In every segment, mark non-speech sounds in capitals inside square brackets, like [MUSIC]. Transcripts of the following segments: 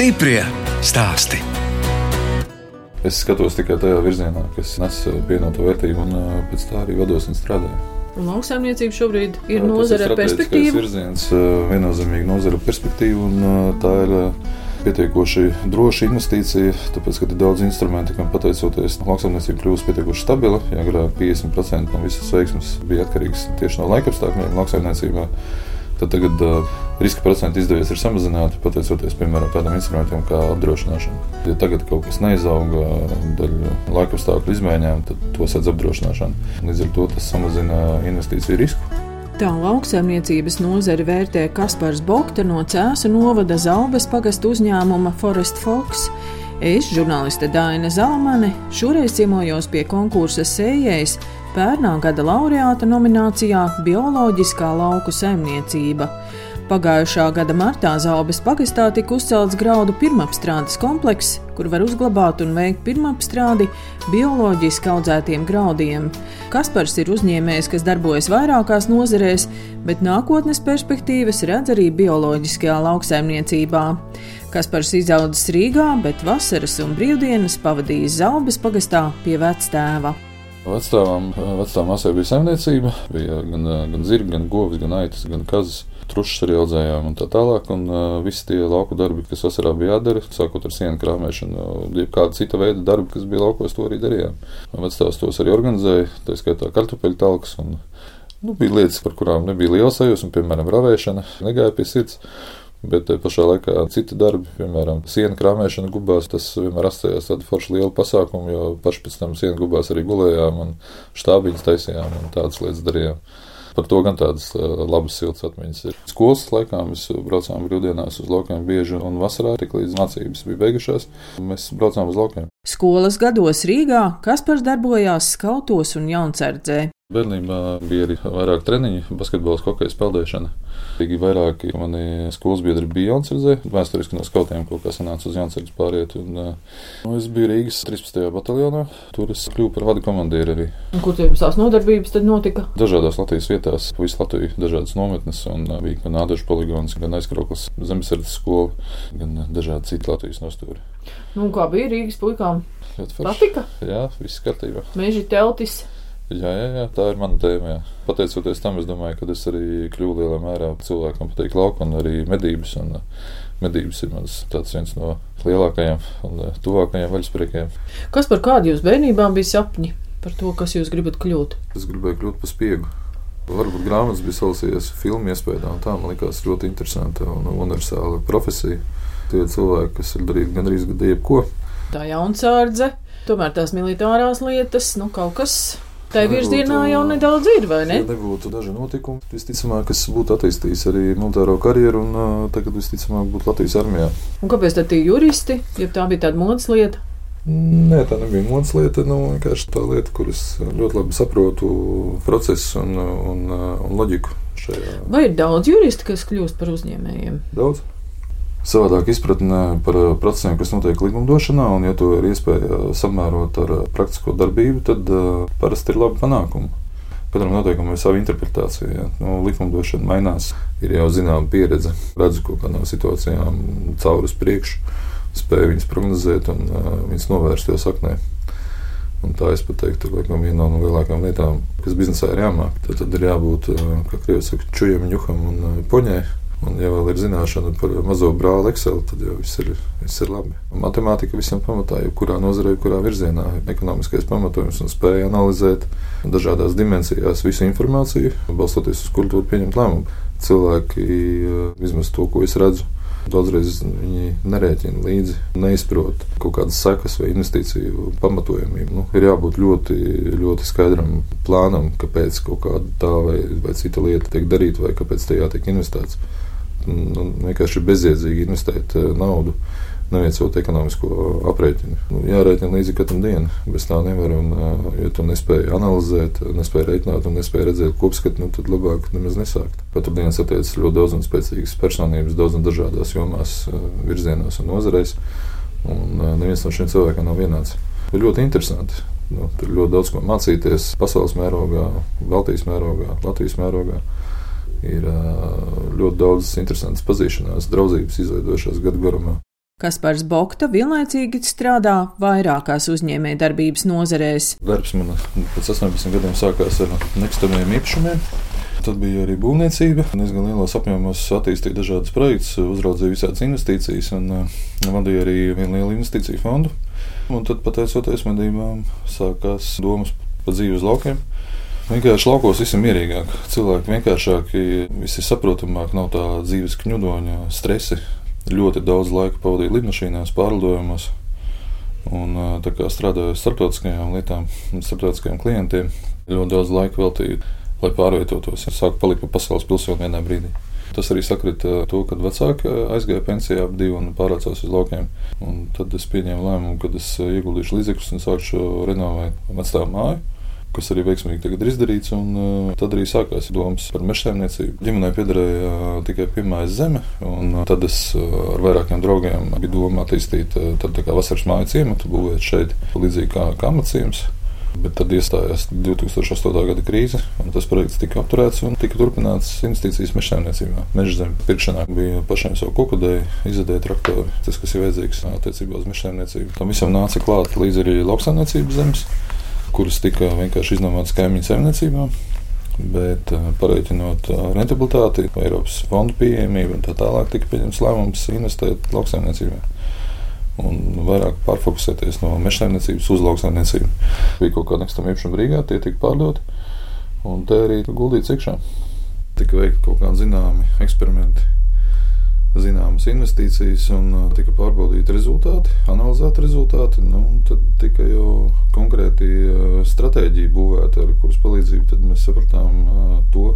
Stiprie stāsti. Es skatos tikai tajā virzienā, kas nes pievienoto vērtību, un pēc tā arī vados un strādāju. Un lauksaimniecība šobrīd ir Tas nozare ar perspektīvu. virziens, viennozīmīgi nozara ar perspektīvu, un tā ir pietiekoši droša investīcija, tāpēc, ka ir daudz instrumentu, kam pateicoties lauksaimniecība kļūst pietiekoši stabila. Ja agrāk 50% no visas veiksmes bija atkarīgs tieši no laikapstākļiem lauksaimniecībā, tad tagad uh, riska procenti izdevies ir samazināt, pateicoties piemēram tādiem instrumentiem kā apdrošināšana. Ja tagad kaut kas neizauga dēļ laikapstākļu izmaiņām, tad to sēdz apdrošināšana. Līdz ar to tas samazina investīciju risku. Tā lauksaimniecības nozari vērtē Kaspars Bokta no Cēsu novada Zalbes pagastu uzņēmuma Forest Fox. Es, žurnāliste Dāna Zalamane, šoreiz ciemojos pie konkursa sējējas pērnā gada laureāta nominācijā Bioloģiskā lauku saimniecība. Pagājušā gada martā Zalbes pagastā tika uzcelts graudu pirmapstrādes komplekss, kur var uzglabāt un veikt pirmapstrādi bioloģiski audzētiem graudiem. Kaspars ir uzņēmējs, kas darbojas vairākās nozarēs, bet nākotnes perspektīvas redz arī bioloģiskajā lauksaimniecībā. Kaspars izaudzis Rīgā, bet vasaras un brīvdienas pavadījis Zalbes pagastā pie vectēva. Vecstāvam, vecstāvam masē bija saimniecība, bija gan, gan zirgi, gan govis, gan aitas, gan kazas. Trušas arī audzējām un tā tālāk. Un uh, visi tie lauku darbi, kas vasarā bija jādara, sākot ar sienu krāpšanu, jebkāda cita veida darbi, kas bija laukos, to arī darījām. Vecstāvs tos arī organizēja, tā skaitā kartupeļu talks. Un, nu, bija lietas, par kurām nebija liels sajūsma, piemēram, ravēšana, negāja pie sirds. Bet te pašā laikā citi darbi, piemēram, sienu krāpšana gubās, tas vienmēr atstājās tādu foršu lielu pasākumu, jo paši pēc tam sienu gubās arī gulējām un štābiņus taisījām un tādas lietas darījām. Par to gan tādas uh, labas, siltas atmiņas ir. Skolas laikā mēs braucām brīvdienās uz laukiem bieži, un vasarā tik līdz mācības bija beigušās, mēs braucām uz laukiem. Skolas gados Rīgā Kaspars darbojās skautos un jaunsardzē. Bērnībā bija arī vairāk treniņu, basketbols, hokeja spēlēšana. Arī vairāki mani skolas biedri bija Jansardzē. Vēsturiski no skautiem kaut kā sanāca uz Jansardzes pāriet. Un, nu, es biju Rīgas 13. bataljonā. Tur es kļuvu par vadu komandieru arī. Un kur jums tās nodarbības tad notika? Dažādās Latvijas vietās, visu Latviju, dažādas nometnes, un bija gan Ādažu poligons, gan aizkrauklis zemesardzes skola, gan dažādi citi Latvijas nostūri. Nu, kā bija Rīgas puikām? Patika? Jā, viss kārtībā. Meži teltis. Jā, jā, jā, tā ir mana tēma. Jā. Pateicoties tam, es domāju, ka es arī kļuvu lielā mērā cilvēkam patīk lauka un arī medības. Un, medības ir mans viens no lielākajiem un tuvākajiem vaļaspriekiem. Kas par kādu jūs bērnībā bija sapņi par to, kas jūs gribat kļūt? Es gribēju kļūt par spiegu. Varbūt grāmatas bija salasījies filmu iespējā, un tā man likās ļoti interesanta un universāla profesija. Tie cilvēki, kas ir darījuši gandrīz gadu jebko. Tā jaunsārdze, tomēr tās militārās lietas, nu kaut kas Tā virzienā jau nedaudz ir, vai ne? Ja nebūtu daži notikumi, visticamāk, kas būtu attīstījis arī militāro karjeru un tagad visticamāk būtu Latvijas armijā. Un kāpēc tad tie juristi, ja tā bija tāda modas lieta? Nē, tā nebija modas lieta. Nu, vienkārši tā lieta, kuras ļoti labi saprotu procesu un, un, un loģiku šajā. Vai ir daudz juristu, kas kļūst par uzņēmējiem? Daudz. Savādāk izpratne par procesiem, kas notiek likumdošanā, un, ja to ir iespēja samērot ar praktisko darbību, tad parasti ir labi panākumi. Katram noteikumam ir sava interpretācija. Ja. Nu, likumdošana mainās, ir jau zināma pieredze. Redzu kaut kādām situācijām cauri uz priekšu, spēju viņas prognozēt un uh, viņas novērst jau saknē. Un tā es teiktu, ka viena no lielākajām lietām, kas biznesā ir jāmāk, tad, tad ir jābūt, kā krievis saka, čujam, ņuham un poņai. Un, ja vēl ir zināšana par mazo brāli Excel, tad jau viss ir, viss ir labi. Matemātika visam pamatā, jebkurā nozarē, jebkurā virzienā, ir ekonomiskais pamatojums un spēja analizēt dažādās dimensijās visu informāciju, balstoties uz kuru pieņemt lēmumu. Cilvēki, vismaz to, ko es redzu, Daudzreiz viņi nerēķina līdzi, neizprot kaut kādas sekas vai investīciju pamatojamību. Nu, ir jābūt ļoti, ļoti skaidram plānam, kāpēc kaut kāda tā vai, vai cita lieta tiek darīta vai kāpēc tajā tiek investēts. Nu, vienkārši bezjēdzīgi investēt naudu neveicot ekonomisko aprēķinu. Nu, jārēķina līdzi katru dienu. Bez tā nevar. Un, ja tu nespēji analizēt, nespēji reiķināt un nespēji redzēt kopskatu, nu, tad labāk nemaz nesākt. Katru dienu satiecas ļoti daudz un spēcīgas personības, daudz un dažādās jomās, virzienos un nozarēs. Un neviens no šiem cilvēkiem nav vienāds. Ir ļoti interesanti. Nu, tur ļoti daudz ko mācīties pasaules mērogā, Baltijas mērogā, Latvijas mērogā ir ļoti daudz interesantas pazīšanās, draudzības izveidojušās gadu garumā. Kaspars Bokta vienlaicīgi strādā vairākās uzņēmējdarbības nozarēs. Darbs man pēc 18 gadiem sākās ar nekustamiem īpašumiem. Tad bija arī būvniecība. Es gan lielos apjomos attīstīju dažādas projektus, uzraudzīju visādas investīcijas un uh, vadīju arī vienu lielu investīciju fondu. Un tad, pateicoties medībām, sākās domas par dzīvi uz laukiem. Vienkārši laukos viss ir mierīgāk, cilvēki vienkāršāki, viss ir saprotamāk, nav tā dzīves kņudoņa, stresi. Ļoti daudz laika pavadīju lidmašīnās, pārlidojumos. Un, tā kā strādāju ar starptautiskajām lietām, starptautiskajiem klientiem, ļoti daudz laika veltīju lai pārvietotos. Es sāku palikt par pasaules pilsoni vienā brīdī. Tas arī sakrita ar to, kad vecāki aizgāja pensijā ap divu un pārcēlās uz laukiem. Un tad es pieņēmu lēmumu, ka es ieguldīšu līdzekļus un sākšu renovēt vecā māju. Kas arī veiksmīgi tagad ir izdarīts, un uh, tad arī sākās domas par mežsaimniecību. Ģimenei piederēja uh, tikai piemājas zeme, un uh, tad es uh, ar vairākiem draugiem biju doma attīstīt uh, tā vasaras māju ciematu, būvēt šeit līdzīgi kā kamatciems. Bet tad iestājās 2008. gada krīze, un tas projekts tika apturēts un tika turpināts investīcijas mežsaimniecībā. Meža zemes pirkšanā bija pašiem savu kukudēju, izadēja traktori, tas, kas ir vajadzīgs attiecībā uz mežsaimniecību. Tam visam nāca klāt līdz arī lauksaimniecības zemes, kuras tika vienkārši iznomātas kaimiņu saimniecībām. Bet pareiķinot rentabilitāti, Eiropas fondu pieejamību un tā tālāk, tika pieņemts lēmums investēt lauksaimniecībā un vairāk pārfokusēties no mežsaimniecības uz lauksaimniecību. Bija kaut kāda nekustamā īpašuma Rīgā, tie tika pārdoti, un te arī guldīts iekšā. Tika veikti kaut kādi zināmi eksperimenti, zināmas investīcijas, un uh, tika pārbaudīti rezultāti, analizēti rezultāti. Nu, tad tika jau konkrēti uh, stratēģija būvēta, ar kuras palīdzību mēs sapratām uh, to,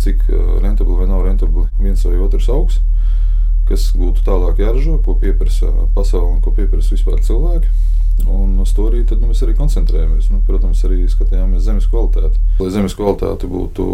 cik rentabli vai nav rentabli viens vai otrs augsts kas būtu tālāk jāražo, ko pieprasa pasaule un ko pieprasa vispār cilvēki. Un uz to arī nu, mēs arī koncentrējamies. Nu, protams, arī skatījāmies zemes kvalitāti. Lai zemes kvalitāte būtu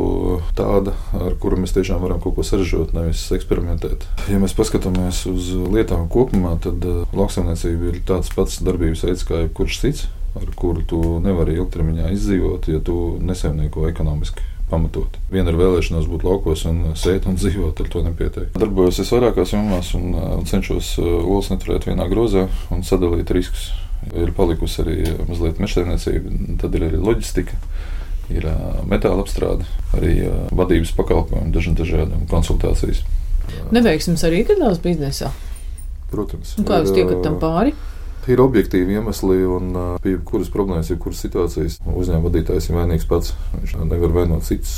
tāda, ar kuru mēs tiešām varam kaut ko sarežģīt, nevis eksperimentēt. Ja mēs paskatāmies uz lietām kopumā, tad uh, lauksaimniecība ir tāds pats darbības veids kā jebkurš cits, ar kuru tu nevari ilgtermiņā izdzīvot, ja tu nesaimnieko ekonomiski pamatot. Viena ir vēlēšanās būt laukos un sēt un dzīvot, ar to nepietiek. Darbojos vairākās jomās un, uh, un cenšos olas neturēt vienā grozā un sadalīt riskus. Ir palikusi arī mazliet mežsaimniecība, tad ir arī loģistika. Ir metāla apstrāde, arī vadības pakalpojumi, dažādi konsultācijas. Neveiksmes arī gadās biznesā. Protams. Un kā jūs tiekat tam pāri? Ir objektīvi iemesli, un pie kuras problēmas, jebkuras situācijas uzņēmuma vadītājs ir vainīgs pats. Viņš nevar vainot citus.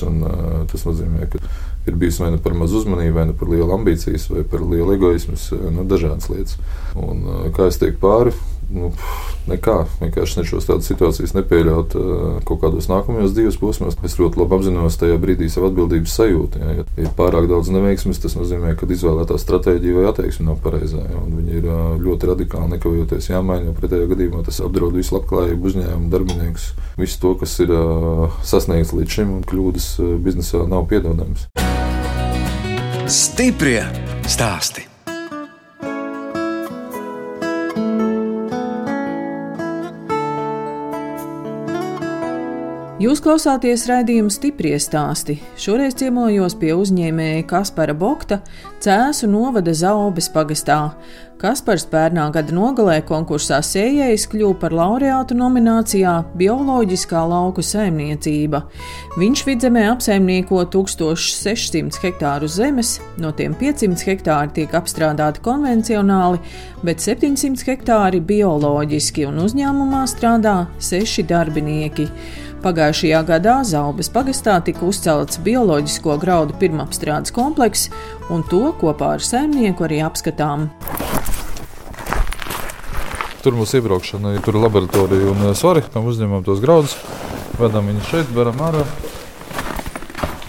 Tas nozīmē, ka ir bijis vai nu par maz uzmanību, vai nu par lielu ambīcijas, vai par lielu egoismu, nu, dažādas lietas. Un, kā es teiktu pāri, nu, nekā. Vienkārši cenšos tādas situācijas nepieļaut uh, kaut kādos nākamajos dzīves posmos. Es ļoti labi apzinos tajā brīdī savu atbildības sajūtu. Ja, ja ir pārāk daudz neveiksmes, tas nozīmē, ka izvēlētā stratēģija vai attieksme nav pareizā. Ja, viņi ir uh, ļoti radikāli nekavējoties jāmaina, jo pretējā gadījumā tas apdraud visu labklājību, uzņēmumu, darbiniekus, visu to, kas ir uh, sasniegts līdz šim, un kļūdas biznesā nav piedodamas. Stiprie stāstī! Jūs klausāties raidījuma stipri stāstī. Šoreiz ciemojos pie uzņēmēja Kaspara Bokta, Cēsu novada Zaubes pagastā. Kaspars pērnā gada nogalē konkursā sējējs kļuva par laureātu nominācijā Bioloģiskā lauku saimniecība. Viņš vidzemē apsaimnieko 1600 hektāru zemes, no tiem 500 hektāri tiek apstrādāti konvencionāli, bet 700 hektāri bioloģiski, un uzņēmumā strādā seši darbinieki. Pagājušajā gadā Zaubes pagastā tika uzcelts bioloģisko graudu pirmapstrādes komplekss, un to kopā ar saimnieku arī apskatām. Tur mums iebraukšana ir tur laboratorija un eh, svari. Tam uzņemam tos graudus, vedam viņus šeit, beram ārā.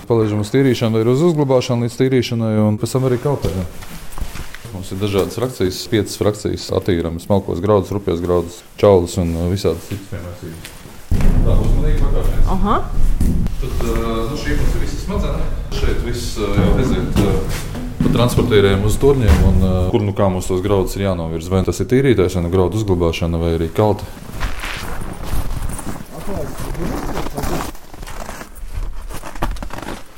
Palīdzam uz tīrīšanu, vai uz uzglabāšanu līdz tīrīšanai, un pēc tam arī kalpējam. Mums ir dažādas frakcijas, piecas frakcijas, attīrām smalkos graudus, rupjas graudus, čaulus un eh, visādas citas piemērsības. Tā uzmanīgi pakāpienas. Aha. Tad nu, šī mums ir visa smadzenes. Šeit viss jau aiziet pa transportieriem uz turniem, un kur nu kā mums tos graudus ir jānovirz. Vai tas ir tīrītājs, vai nu graudu uzglabāšana, vai arī kalta.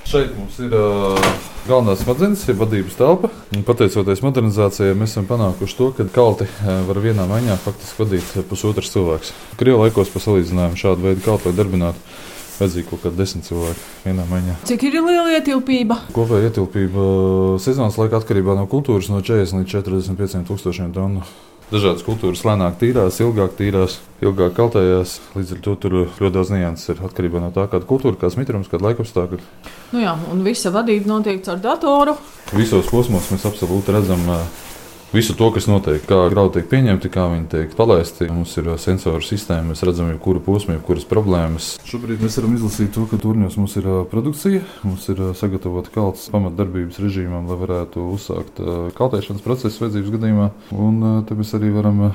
Šeit mums ir uh, Galvenā smadzenes ir vadības telpa. Pateicoties modernizācijai, mēs esam panākuši to, ka kalti eh, var vienā maiņā faktiski vadīt pusotrs cilvēks. Krievijas laikos pa salīdzinājumu šādu veidu kaltu darbinātu. Vajadzīgi kaut kādi desmit cilvēki vienā maiņā. Cik ir liela ietilpība? Kopējā ietilpība sezonas laikā atkarībā no kultūras no 40 līdz 45 tūkstošiem tonu. Dažādas kultūras lēnāk tīrās, ilgāk tīrās, ilgāk kaltējās. Līdz ar to tur ļoti daudz nianses ir atkarībā no tā, kāda kultūra, kāds mitrums, kāda laikapstākļi. Nu jā, un visa vadība notiek caur datoru. Visos posmos mēs absolūti redzam visu to, kas notiek, kā graudu tiek pieņemti, kā viņi tiek palaisti. Mums ir sensoru sistēma, mēs redzam, jebkuru posmu, jebkuras problēmas. Šobrīd mēs varam izlasīt to, ka turņos mums ir produkcija, mums ir sagatavota kalts pamatdarbības režīmam, lai varētu uzsākt kaltēšanas procesu vajadzības gadījumā. Un te mēs arī varam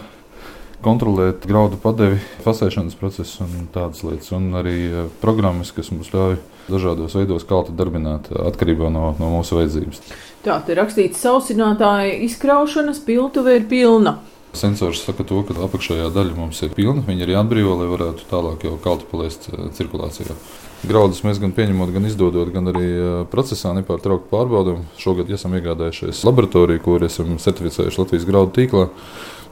kontrolēt graudu padevi, fasēšanas procesu un tādas lietas. Un arī programmas, kas mums ļauj dažādos veidos kalti darbināt atkarībā no, no mūsu vajadzības. Tā ir rakstīts, sausinātāja izkraušanas piltuve ir pilna. Sensors saka, to, ka apakšējā daļa mums ir pilna. Viņa ir jāatbrīvo, lai varētu tālāk jau kalti palaist cirkulācijā. Graudus mēs gan pieņemot, gan izdodot, gan arī procesā nepārtraukti pārbaudām. Šogad esam iegādājušies laboratoriju, kur esam certificējuši Latvijas graudu tīklā.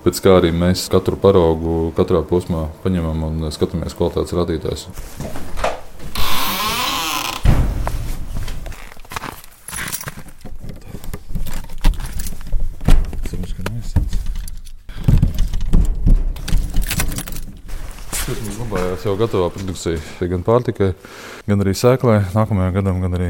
Pēc kā arī mēs katru paraugu katrā posmā paņemam un skatāmies kvalitātes rādītājus. Uzglabājās jau gatavā produkcija gan pārtikai, gan arī sēklai nākamajam gadam, gan arī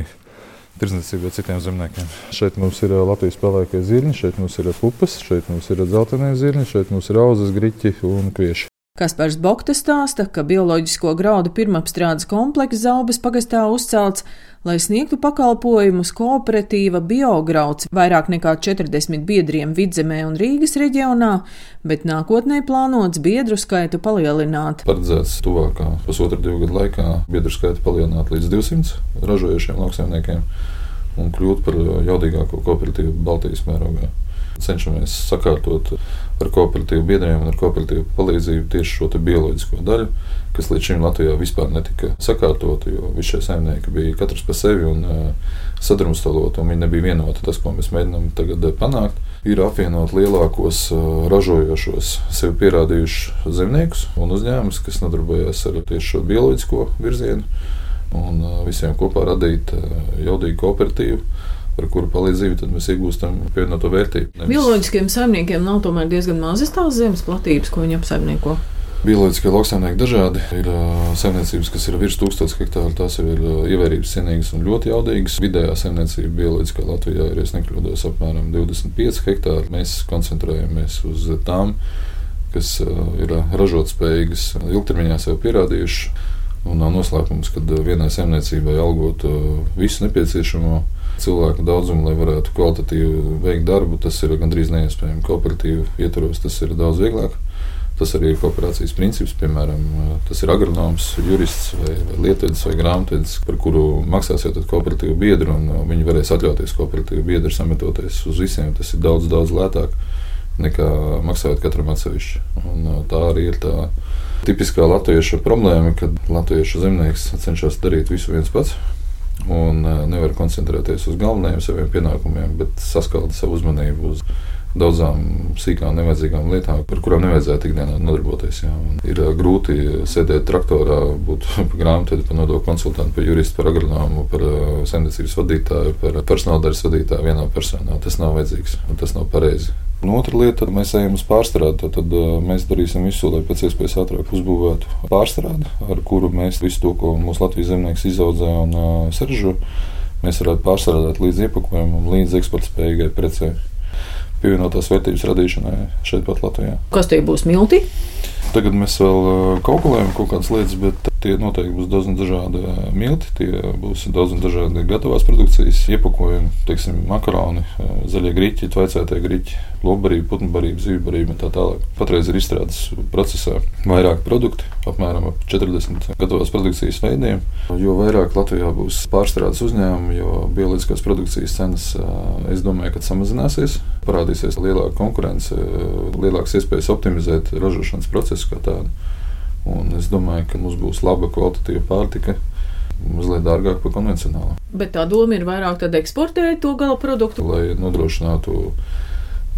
tirdzniecībai citiem zemniekiem. Šeit mums ir Latvijas spēlēkie zirņi, šeit mums ir pupas, šeit mums ir dzeltenie zirņi, šeit mums ir auzas, griķi un kvieši. Kaspars Bokta stāsta, ka bioloģisko graudu pirmapstrādes komplekss Zaubas pagastā uzcelts, lai sniegtu pakalpojumus kooperatīva biograuds vairāk nekā 40 biedriem Vidzemē un Rīgas reģionā, bet nākotnē plānots biedru skaitu palielināt. Paredzēts tuvākā pusotra divu gadu laikā biedru skaitu palielināt līdz 200 ražojošiem lauksaimniekiem un kļūt par jaudīgāko kooperatīvu Baltijas mērogā cenšamies sakārtot ar kooperatīvu biedriem un ar kooperatīvu palīdzību tieši šo bioloģisko daļu, kas līdz šim Latvijā vispār netika sakārtota, jo visi šie saimnieki bija katrs pa sevi un uh, sadrumstaloti, un viņi nebija vienoti. Tas, ko mēs mēģinām tagad panākt, ir apvienot lielākos uh, ražojošos, sevi pierādījušus zemniekus un uzņēmumus, kas nodarbojas ar tieši šo bioloģisko virzienu, un visiem kopā radīt jaudīgu kooperatīvu ar kuru palīdzību mēs iegūstam pievienoto vērtību. Nevis... Bioloģiskiem saimniekiem nav tomēr diezgan mazas tās zemes platības, ko viņi apsaimnieko. Bioloģiskie lauksaimnieki dažādi. Ir saimniecības, kas ir virs 1000 hektāru. Tās jau ir ievērības cienīgas un ļoti jaudīgas. Vidējā saimniecība bioloģiskā Latvijā ir, ja nekļūdos, apmēram 25 hektāri. Mēs koncentrējamies uz tām, kas ir ražotspējīgas, ilgtermiņā sev pierādījušas. Un nav noslēpums, ka vienai saimniecībai algot visu nepieciešamo cilvēku daudzumu, lai varētu kvalitatīvi veikt darbu, tas ir gandrīz neiespējami. Kooperatīvu ietvaros tas ir daudz vieglāk. Tas arī ir kooperācijas princips. Piemēram, tas ir agronoms, jurists vai, vai lietvedis vai grāmatvedis, par kuru maksāsiet kooperatīvu biedru, un viņi varēs atļauties kooperatīvu biedru sametoties uz visiem. Tas ir daudz, daudz lētāk nekā maksājot katram atsevišķi. Un tā arī ir tā tipiskā latviešu problēma, kad latviešu zemnieks cenšas darīt visu viens pats un uh, nevar koncentrēties uz galvenajiem saviem pienākumiem, bet saskalda savu uzmanību uz daudzām sīkām, nevajadzīgām lietām, par kurām nevajadzētu ikdienā nodarboties. Jā. Un ir uh, grūti sēdēt traktorā, būt [LAUGHS] grāmatu, par nodokļu konsultantu, par juristu, par agronomu, par uh, saimniecības vadītāju, par personāla daļas vadītāju vienā personā. Tas nav vajadzīgs un tas nav pareizi. Un otra lieta, kad mēs ejam uz pārstrādi, tad, tad mēs darīsim visu, lai pēc iespējas ātrāk uzbūvētu pārstrādi, ar kuru mēs visu to, ko mūsu Latvijas zemnieks izaudzē un uh, saražo, mēs varētu pārstrādāt līdz iepakojumam, līdz eksportspējīgai precei pievienotās vērtības radīšanai šeit, pat Latvijā. Kas tie būs milti? Tagad mēs vēl kalkulējam kaut kādas lietas, bet tie noteikti būs daudz dažādi milti. Tie būs daudz dažādi gatavās produkcijas iepakojumi, teiksim, makaroni, zaļie griķi, tvaicētie griķi, lobarība, putnbarība, zivbarība un tā tālāk. Patreiz ir izstrādes procesā vairāk produkti, apmēram 40 gatavās produkcijas veidiem. Jo vairāk Latvijā būs pārstrādes uzņēmumi, jo bioloģiskās produkcijas cenas, es domāju, ka samazināsies. Parādīsies lielāka konkurence, lielākas iespējas optimizēt ražošanas procesu kā tādu. Un es domāju, ka mums būs laba kvalitatīva pārtika mazliet dārgāk par konvencionālu. Bet tā doma ir vairāk eksportēt to gala produktu, lai nodrošinātu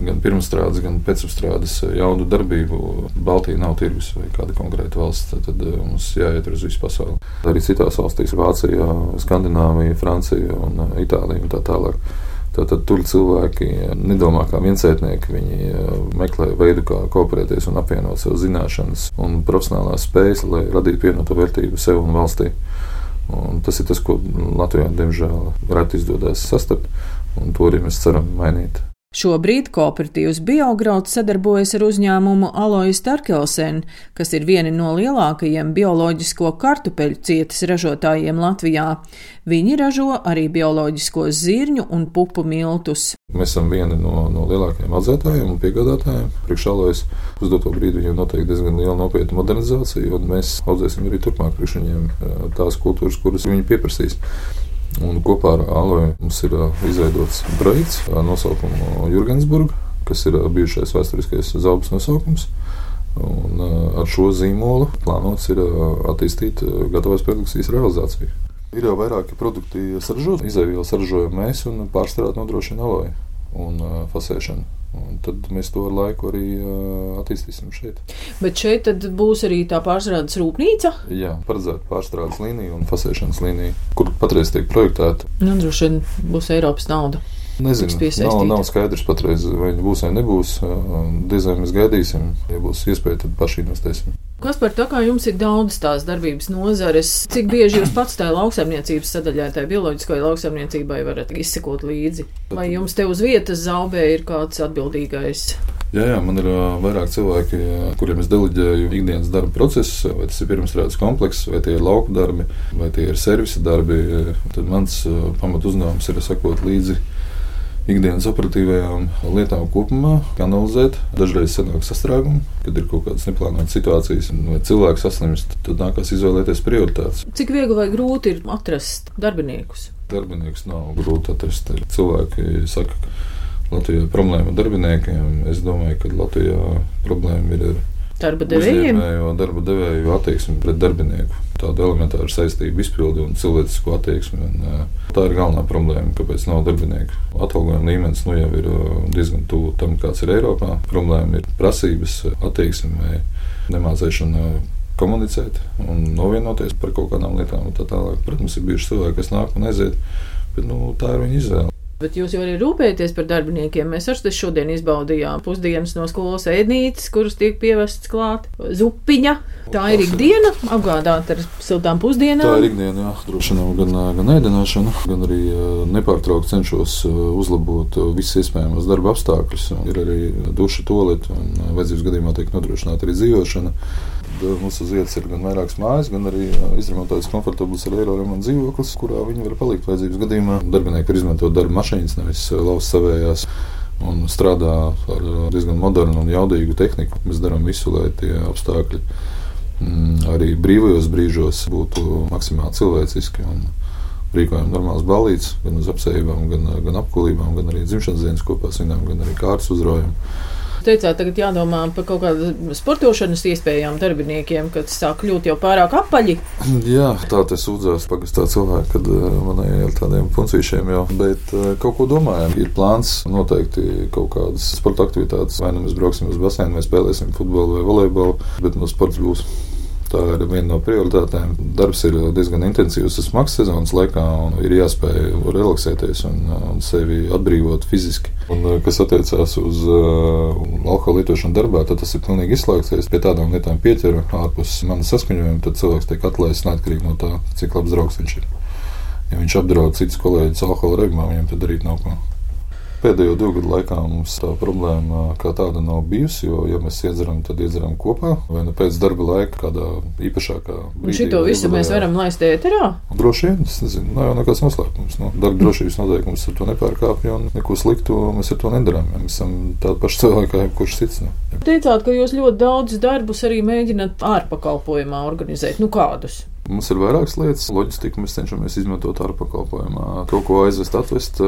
gan pirmstrādes, gan pēcapstrādes jaudu darbību. Baltija nav tirgus vai kāda konkrēta valsts, tad mums jāiet uz visu pasauli. Arī citās valstīs - Vācija, Skandināvija, Francija un Itālija un tā tālāk. Tātad tur cilvēki nedomā kā viensētnieki. Viņi meklē veidu, kā kooperēties un apvienot savas zināšanas un profesionālās spējas, lai radītu pievienoto vērtību sev un valstī. Un tas ir tas, ko Latvijā, diemžēl, reti izdodas sastapt, un to arī mēs ceram mainīt. Šobrīd kooperatīvs Biograuds sadarbojas ar uzņēmumu Alois Tarkelsen, kas ir vieni no lielākajiem bioloģisko kartupeļu cietas ražotājiem Latvijā. Viņi ražo arī bioloģiskos zirņu un pupu miltus. Mēs esam vieni no, no lielākajiem audzētājiem un piegādātājiem. Priekš Alois uz doto brīdi viņiem noteikti diezgan liela nopietna modernizācija, un mēs audzēsim arī turpmāk priekš viņiem eh, tās kultūras, kuras viņi pieprasīs. Un kopā ar Aloju mums ir izveidots projekts ar nosaukumu Jurgensburg, kas ir bijušais vēsturiskais zaudējums nosaukums. Un ar šo zīmolu plānots ir attīstīt gatavās produkcijas realizāciju. Ir jau vairāki produkti saražoti, izēvielas saražojam mēs un pārstrādi nodrošina Aloja un fasēšanu. Un tad mēs to ar laiku arī uh, attīstīsim šeit. Bet šeit būs arī tā pārstrādes rūpnīca? Jā, paredzēta pārstrādes līnija un fasēšanas līnija, kur patreiz tiek projektēta. Nu, droši vien būs Eiropas nauda. Nezinu, nav, nav skaidrs patreiz, vai viņi būs vai nebūs. Vai mēs gaidīsim. Ja būs iespēja, tad paši investēsim. Kas par to, kā jums ir daudz tās darbības nozares, cik bieži jūs pats tajā lauksaimniecības sadaļā, tajā bioloģiskajai lauksaimniecībai varat izsekot līdzi? Vai jums te uz vietas zaubē ir kāds atbildīgais? Jā, jā, man ir vairāk cilvēki, kuriem es deleģēju ikdienas darba procesus, vai tas ir pirmsrādes komplekss, vai tie ir lauku darbi, vai tie ir servisa darbi. Tad mans pamat uzdevums ir sekot līdzi ikdienas operatīvajām lietām kopumā, analizēt. Dažreiz sanāk sastrēgumi, kad ir kaut kādas neplānotas situācijas, vai cilvēks saslimst, tad nākas izvēlēties prioritātes. Cik viegli vai grūti ir atrast darbiniekus? Darbiniekus nav grūti atrast. Cilvēki saka, ka Latvijā problēma ar darbiniekiem. Es domāju, ka Latvijā problēma ir ar darba devējiem. Darba devēju attieksmi pret darbinieku, tādu elementāru saistību izpildi un cilvēcisku attieksmi. Un, tā ir galvenā problēma, kāpēc nav darbinieku. Atalgojuma līmenis nu, jau ir diezgan tuvu tam, kāds ir Eiropā. Problēma ir prasības, attieksme vai nemācēšana komunicēt un novienoties par kaut kādām lietām. Tā tālāk. Protams, ir bijuši cilvēki, kas nāk un aiziet, bet nu, tā ir viņa izvēle. Bet jūs jau arī rūpēties par darbiniekiem. Mēs arī šodien izbaudījām pusdienas no skolas ēdnītes, kuras tiek pievestas klāt. Zupiņa. Tā ir ikdiena, apgādāt ar siltām pusdienām. Tā ir ikdiena, jā, droši vien gan, gan ēdināšana, gan arī nepārtraukti cenšos uzlabot visas iespējamas darba apstākļus. Ir arī duša, toleta un vajadzības gadījumā tiek nodrošināta arī dzīvošana. Mums uz vietas ir gan vairākas mājas, gan arī izremontētas komfortabls ar eiro remontu dzīvoklis, kurā viņi var palikt vajadzības gadījumā. Darbinieki var izmantot darba mašīnas, nevis laust savējās un strādā ar diezgan modernu un jaudīgu tehniku. Mēs darām visu, lai tie apstākļi mm, arī brīvajos brīžos būtu maksimāli cilvēciski. Rīkojam normālas balīdzes, gan uz apsējumiem, gan, gan apkulībām, gan arī dzimšanas dienas kopā svinām, gan arī kārtas uzraujumu teicāt, tagad jādomā par kaut kādu sportošanas iespējām darbiniekiem, kad sāk kļūt jau pārāk apaļi. Jā, tā tas sūdzās pagastā cilvēki, kad eh, man ir ar tādiem puncīšiem jau, bet eh, kaut ko domājam. Ir plāns noteikti kaut kādas sporta aktivitātes, vai nu mēs brauksim uz baseinu, vai spēlēsim futbolu vai volejbolu, bet no sports būs. Tā ir viena no prioritātēm. Darbs ir diezgan intensīvs, tas maksas sezonas laikā, un ir jāspēj relaksēties un, un sevi atbrīvot fiziski. Un, kas attiecās uz uh, alkohola lietošanu darbā, tad tas ir pilnīgi izslēgts. Ja pie tādām lietām pieķeru ārpus manas saskaņojuma, tad cilvēks tiek atlaists neatkarīgi no tā, cik labs draugs viņš ir. Ja viņš apdraud citus kolēģus alkohola reibumā, viņam tad darīt nav ko. Pēdējo divu gadu laikā mums tā problēma kā tāda nav bijusi, jo, ja mēs iedzeram, tad iedzeram kopā, vai nu pēc darba laika, kādā īpašākā brīdī. Šito visu mēs varam laist ēterā? Droši vien, es nezinu, nav jau nekāds noslēpums. No, nu, darba drošības noteikums ar to nepārkāpj, un neko sliktu mēs ar to nedarām. Ja mēs esam tādi paši cilvēki, kā jebkurš cits. Nu. Teicāt, ka jūs ļoti daudz darbus arī mēģināt ārpakalpojumā organizēt. Nu kādus? Mums ir vairākas lietas. Loģistiku mēs cenšamies izmantot ar pakalpojumā. To, ko aizvest, atvest,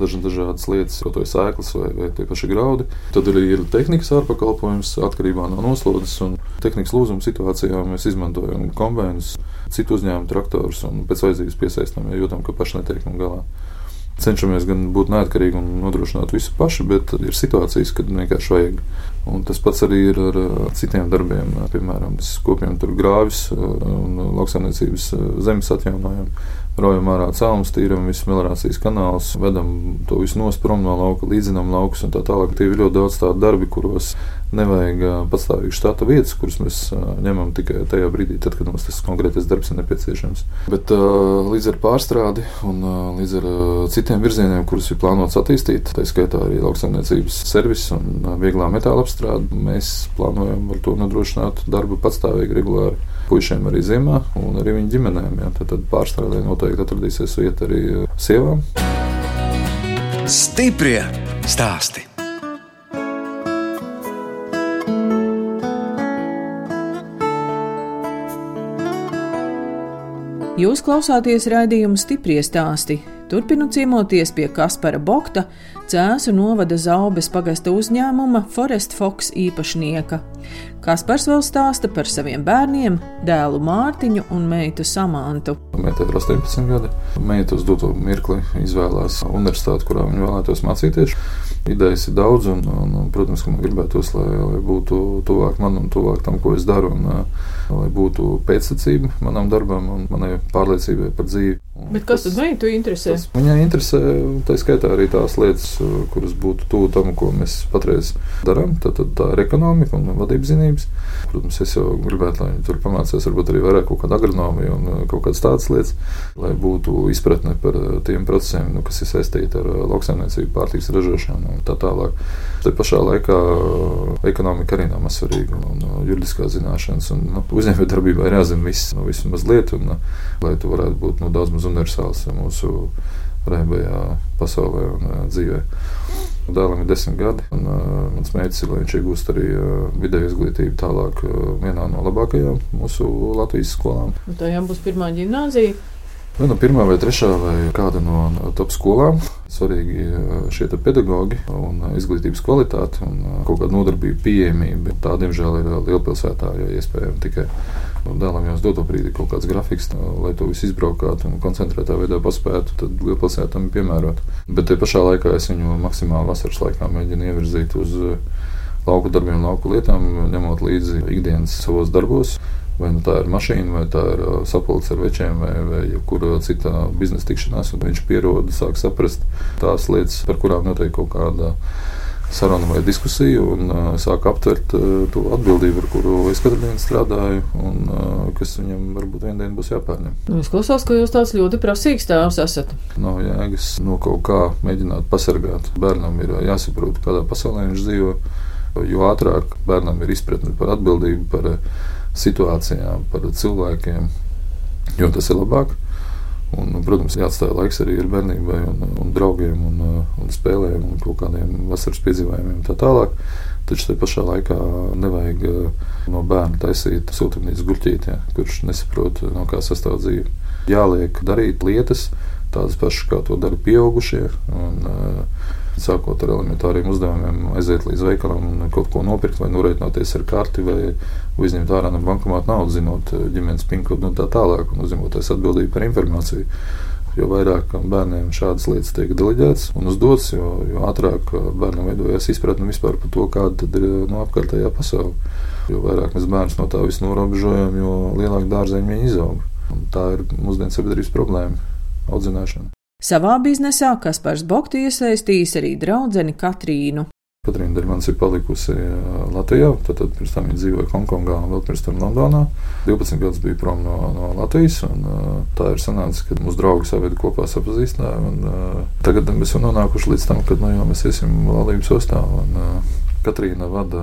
dažas dažādas lietas, ko to ir sēklas vai, vai tie paši graudi. Tad arī ir tehnikas ārpakalpojums atkarībā no noslodzes un tehnikas lūzuma situācijā. Mēs izmantojam kombinējumus, citu uzņēmumu traktorus un pēc vajadzības piesaistām, ja jūtam, ka paši netiek no galā cenšamies gan būt neatkarīgi un nodrošināt visu paši, bet ir situācijas, kad vienkārši vajag. Un tas pats arī ir ar citiem darbiem, piemēram, kopiem grāvis un lauksaimniecības zemes atjaunojumu. Raujam ārā cēlus, tīram visus melnācijas kanālus, vedam to visu nost prom no lauka, līdzinām laukus un tā tālāk. Tie ir ļoti daudz tādu darbu, kuros nevajag patstāvīgu štata vietas, kuras mēs ņemam tikai tajā brīdī, tad, kad mums tas konkrētais darbs ir nepieciešams. Bet līdz ar pārstrādi un līdz ar citiem virzieniem, kurus ir plānots attīstīt, tā skaitā arī lauksaimniecības servis un vieglā metāla apstrāde, mēs plānojam ar to nodrošināt darbu patstāvīgi, regulāri puišiem arī ziemā un arī viņu ģimenēm. Ja. Tad, tad pārstrādē noteikti atradīsies vieta arī sievām. Stiprie stāsti! Jūs klausāties raidījuma stipri stāstī. Turpinu ciemoties pie Kaspara Bokta, Cēzu novada Zaubes pagasta uzņēmuma Forest Fox īpašnieka. Kaspars vēl stāsta par saviem bērniem, dēlu Mārtiņu un meitu Samantu. Meitai ir 18 gadi. Meita uz doto mirkli izvēlējās universitāti, kurā viņa vēlētos mācīties. Idejas ir daudz, un, un, protams, ka man gribētos, lai, lai būtu tuvāk man un tuvāk tam, ko es daru, un lai būtu pēctecība manam darbam un manai pārliecībai par dzīvi. Un Bet kas tas, tad viņai interesē? Tas, viņai interesē, tā skaitā arī tās lietas, kuras būtu tuvu tam, ko mēs patreiz darām. Tad, tad tā ir ekonomika un vadības zinības. Protams, es jau gribētu, lai viņi tur pamācās varbūt arī vairāk kaut kāda agronomija un kaut kādas tādas lietas, lai būtu izpratne par tiem procesiem, nu, kas ir saistīti ar lauksaimniecību, pārtiks ražošanu un tā tālāk. Te pašā laikā ekonomika arī nav mazsvarīga un juridiskā zināšanas. Un, nu, uzņēmējdarbībā ir jāzina viss, nu, viss mazliet, un, lai tu varētu būt nu, daudz maz universāls mūsu reibajā pasaulē un dzīvē. Dēlam ir desmit gadi, un uh, mans mērķis ir, lai viņš iegūst arī uh, vidēju izglītību tālāk uh, vienā no labākajām mūsu Latvijas skolām. Tā jau būs pirmā gimnāzija. Vai nu pirmā vai trešā vai kāda no top skolām. Svarīgi šie pedagoģi un izglītības kvalitāte un kaut kāda nodarbība, pieejamība. Tā, diemžēl, ir lielpilsētā, ja iespējams tikai dēlam jau uz doto brīdi kaut kāds grafiks, lai to visu izbraukātu un koncentrētā veidā paspētu, tad lielpilsētam ir piemērot. Bet te pašā laikā es viņu maksimāli vasaras laikā mēģinu ievirzīt uz lauku darbiem, lauku lietām, ņemot līdzi ikdienas savos darbos. Vai nu tā ir mašīna, vai tā ir sapulce ar večiem, vai, vai jebkura cita biznesa tikšanās. Viņš pierod, sāk saprast tās lietas, par kurām notiek kaut kāda saruna vai diskusija, un uh, sāk aptvert uh, to atbildību, ar kuru es katru dienu strādāju, un uh, kas viņam varbūt vienā dienā būs jāpārņem. Nu, es klausos, ka jūs tāds ļoti prasīgs tēvs esat. Nav jēgas no kaut kā mēģināt pasargāt. Bērnam ir jāsaprot, kādā pasaulē viņš dzīvo. Jo ātrāk bērnam ir izpratne par atbildību, par situācijām, par cilvēkiem, jo tas ir labāk. Un, protams, jāatstāj laiks arī ar bērnībai, un, un draugiem, un, un spēlēm, un kaut kādiem vasaras piedzīvojumiem un tā tālāk. Taču tajā pašā laikā nevajag no bērna taisīt siltumnīcas gurķītē, kurš nesaprot, no kā sastāv dzīve. Jāliek darīt lietas, tādas pašas, kā to dara pieaugušie. Un, sākot ar elementāriem uzdevumiem, aiziet līdz veikalam un kaut ko nopirkt, vai norēķināties ar karti, vai izņemt ārā no bankomāta naudu, zinot eh, ģimenes pinkodu un tā tālāk, un uzņemoties atbildību par informāciju. Jo vairāk bērniem šādas lietas tiek deleģētas un uzdotas, jo, jo ātrāk eh, bērnam veidojas izpratne vispār par to, kāda ir no nu, apkārtējā pasaule. Jo vairāk mēs bērnus no tā visu norobežojam, jo lielāka dārzeņa viņi izaug. Un tā ir mūsdienu sabiedrības problēma - audzināšana. Savā biznesā Kaspars Bokti iesaistījis arī draudzeni Katrīnu. Katrīna Dermans ir palikusi Latvijā, tad, tad pirms tam viņa dzīvoja Hongkongā un vēl pirms tam Londonā. 12 gadus bija prom no, no Latvijas, un tā ir sanācis, ka mūsu draugi veidu kopā sapazīstināja. Un, tagad mēs esam nonākuši līdz tam, kad nu, jau mēs iesim laulības ostā. Un, Katrīna vada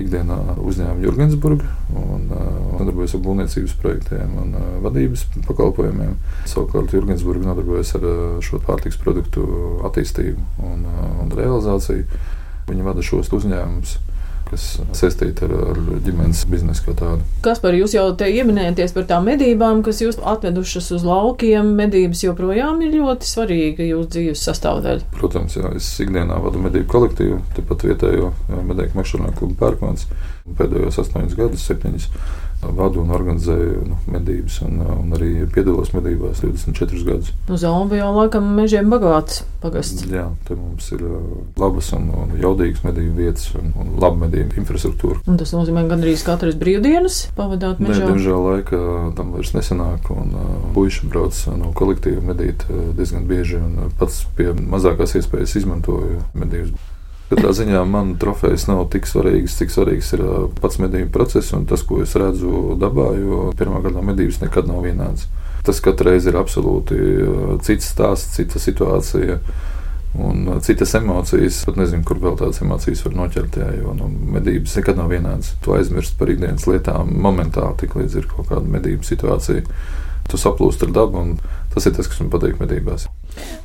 ikdienā uzņēmumu Jurgensburgu un nodarbojas ar būvniecības projektiem un vadības pakalpojumiem. Savukārt Jurgensburga nodarbojas ar šo pārtiks produktu attīstību un, un realizāciju. Viņi vada šos uzņēmumus. Kas saistīti ar, ar ģimenes biznesu kā tādu. Kas par jūs jau te ieminēties par tām medībām, kas jūs atvedušas uz laukiem? Medības joprojām ir ļoti svarīga jūsu dzīves sastāvdaļa. Protams, jā, es ikdienā vadu medību kolektīvu, tepat vietējo medību meklēšanā klubu pērkons. Pēdējos astoņus gadus, septiņus vadu un organizēju nu, medības, un, un arī piedalos medībās 24 gadus. Uz Alba jau laikam mežiem bagāts pagasts. Jā, te mums ir labas un, un jaudīgas medību vietas un, un laba medību infrastruktūra. Un tas nozīmē, gandrīz katras brīvdienas pavadāt mežā? Nē, diemžēl laika tam vairs nesanāk, un puiši brauc no kolektīva medīt diezgan bieži, un pats pie mazākās iespējas izmantoju medības. Katrā ziņā man trofejas nav tik svarīgas, cik svarīgs ir pats medību process un tas, ko es redzu dabā, jo pirmā gada medības nekad nav vienādas. Tas katru reizi ir absolūti cits stāsts, cita situācija. Un citas emocijas, pat nezinu, kur vēl tādas emocijas var noķert. Jā, jo nu, medības nekad nav vienādas. Tu aizmirsti par ikdienas lietām momentāli, tik līdz ir kaut kāda medību situācija. Tu saplūsti ar dabu, un tas ir tas, kas man patīk medībās.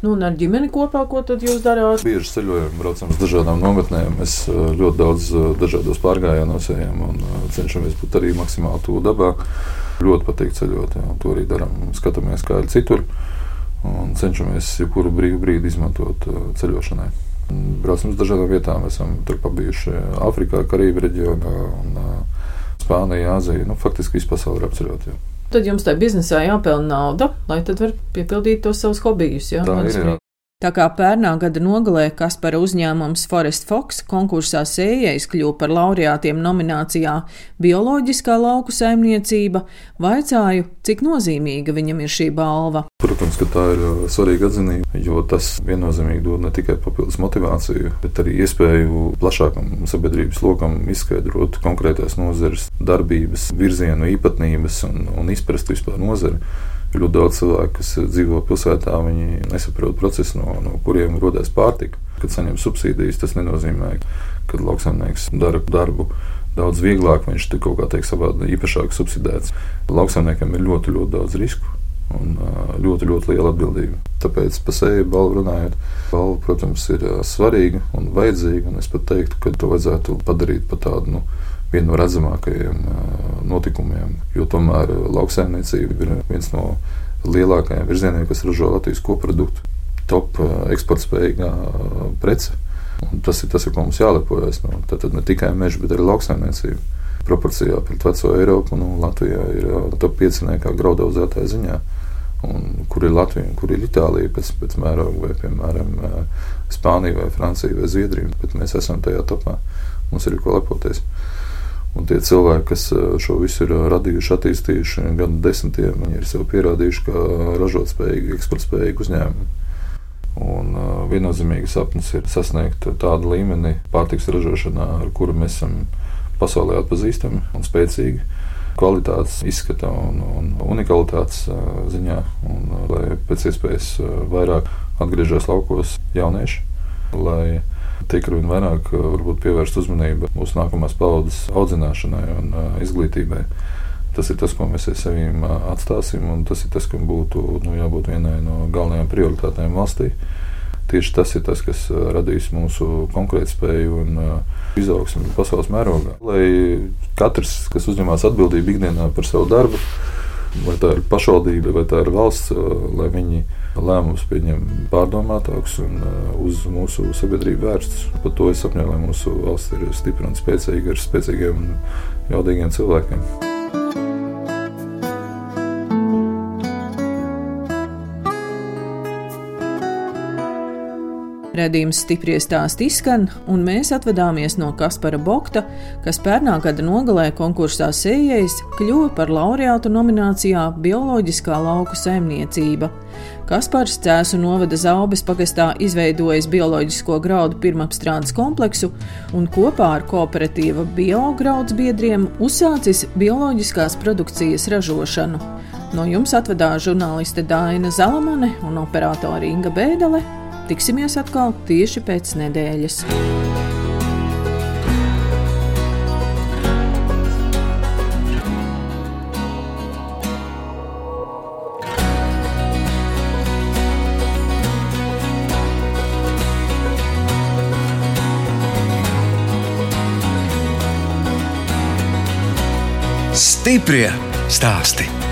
Nu, un ar ģimeni kopā, ko tad jūs darāt? Bieži ceļojam, braucam uz dažādām nometnēm. Mēs eh, ļoti daudz eh, dažādos pārgājienos ejam un eh, cenšamies būt arī maksimāli tuvu dabā. Ļoti patīk ceļot, jā, to arī darām. Skatāmies, kā ir citur un cenšamies jebkuru brīvu brīdi izmantot ceļošanai. Braucam uz dažādām vietām, esam tur pabijuši Āfrikā, Karību reģionā un Spānijā, Āzijā. Nu, faktiski visu pasauli ir apceļot. Jā tad jums tajā biznesā jāpelna nauda, lai tad var piepildīt tos savus hobijus. Ja? Tā ir. Jā. Tā kā pērnā gada nogalē Kaspara uzņēmums Forest Fox konkursā sējais kļuva par laureātiem nominācijā Bioloģiskā lauku saimniecība, vaicāju, cik nozīmīga viņam ir šī balva. Protams, ka tā ir uh, svarīga atzinība, jo tas viennozīmīgi dod ne tikai papildus motivāciju, bet arī iespēju plašākam sabiedrības lokam izskaidrot konkrētās nozares darbības, virzienu, īpatnības un, un izprast vispār nozari. Ļoti daudz cilvēku, kas dzīvo pilsētā, viņi nesaprot procesu, no, no kuriem rodas pārtika. Kad saņem subsīdijas, tas nenozīmē, ka lauksaimnieks dara darbu daudz vieglāk, viņš ir kaut kā teikt, savādi īpašāk subsidēts. Lauksaimniekam ir ļoti, ļoti daudz risku. Un ļoti, ļoti liela atbildība. Tāpēc par sevi balvu runājot, balva, protams, ir svarīga un vajadzīga. Un es pat teiktu, ka to vajadzētu padarīt par tādu nu, vienu no redzamākajiem notikumiem. Jo tomēr lauksaimniecība ir viens no lielākajiem virzieniem, kas ražo Latvijas koproduktu, top eksportspējīgā prece. Un tas ir tas, ar ko mums jālepojas. Nu, tad ne tikai meža, bet arī lauksaimniecība. Proporcijā pret veco Eiropu nu, Latvijā ir top pieciniekā graudaudzētāja ziņā. Un kur ir Latvija, kur ir Itālija pēc, pēc mēroga, vai piemēram Spānija, vai Francija, vai Zviedrija. Bet mēs esam tajā topā. Mums ir ko lepoties. Un tie cilvēki, kas eh, šo visu ir eh, radījuši, attīstījuši gadu desmitiem, viņi ir sev pierādījuši, ka ražotspējīgi, eksportspējīgi uzņēmumi. Un uh, viennozīmīgi sapnis ir sasniegt tādu līmeni pārtiks ražošanā, ar kuru mēs esam pasaulē atpazīstami un spēcīgi. Kvalitātes izskata un, un unikalitātes ziņā, un lai pēc iespējas vairāk atgriežas laukos jaunieši, lai tiek arvien vairāk varbūt, pievērst uzmanību mūsu nākamās paudzes audzināšanai un izglītībai. Tas ir tas, ko mēs sevi atstāsim, un tas ir tas, kam būtu nu, jābūt vienai no galvenajām prioritātēm valstī. Tieši tas ir tas, kas radīs mūsu konkurētspēju un izaugsmu pasaules mērogā. Lai katrs, kas uzņemas atbildību ikdienā par savu darbu, vai tā ir pašvaldība, vai tā ir valsts, lai viņi lēmumus pieņem pārdomātākus un uh, uz mūsu sabiedrību vērstus. Par to es sapņoju, lai mūsu valsts ir stipra un spēcīga ar spēcīgiem un jaudīgiem cilvēkiem. Redījums stipri stāsti izskan, un mēs atvadāmies no Kaspara Bokta, kas pērnā gada nogalē konkursā sējais kļuva par laureātu nominācijā Bioloģiskā lauku saimniecība. Kaspars Cēsu novada Zaubes pagastā izveidojis bioloģisko graudu pirmapstrādes kompleksu un kopā ar kooperatīva biograuds biedriem uzsācis bioloģiskās produkcijas ražošanu. No jums atvedās žurnāliste Dāna Zalamane un operātore Inga Bēdele. Tiksimies atkal tieši pēc nedēļas. Stiprie stāsti!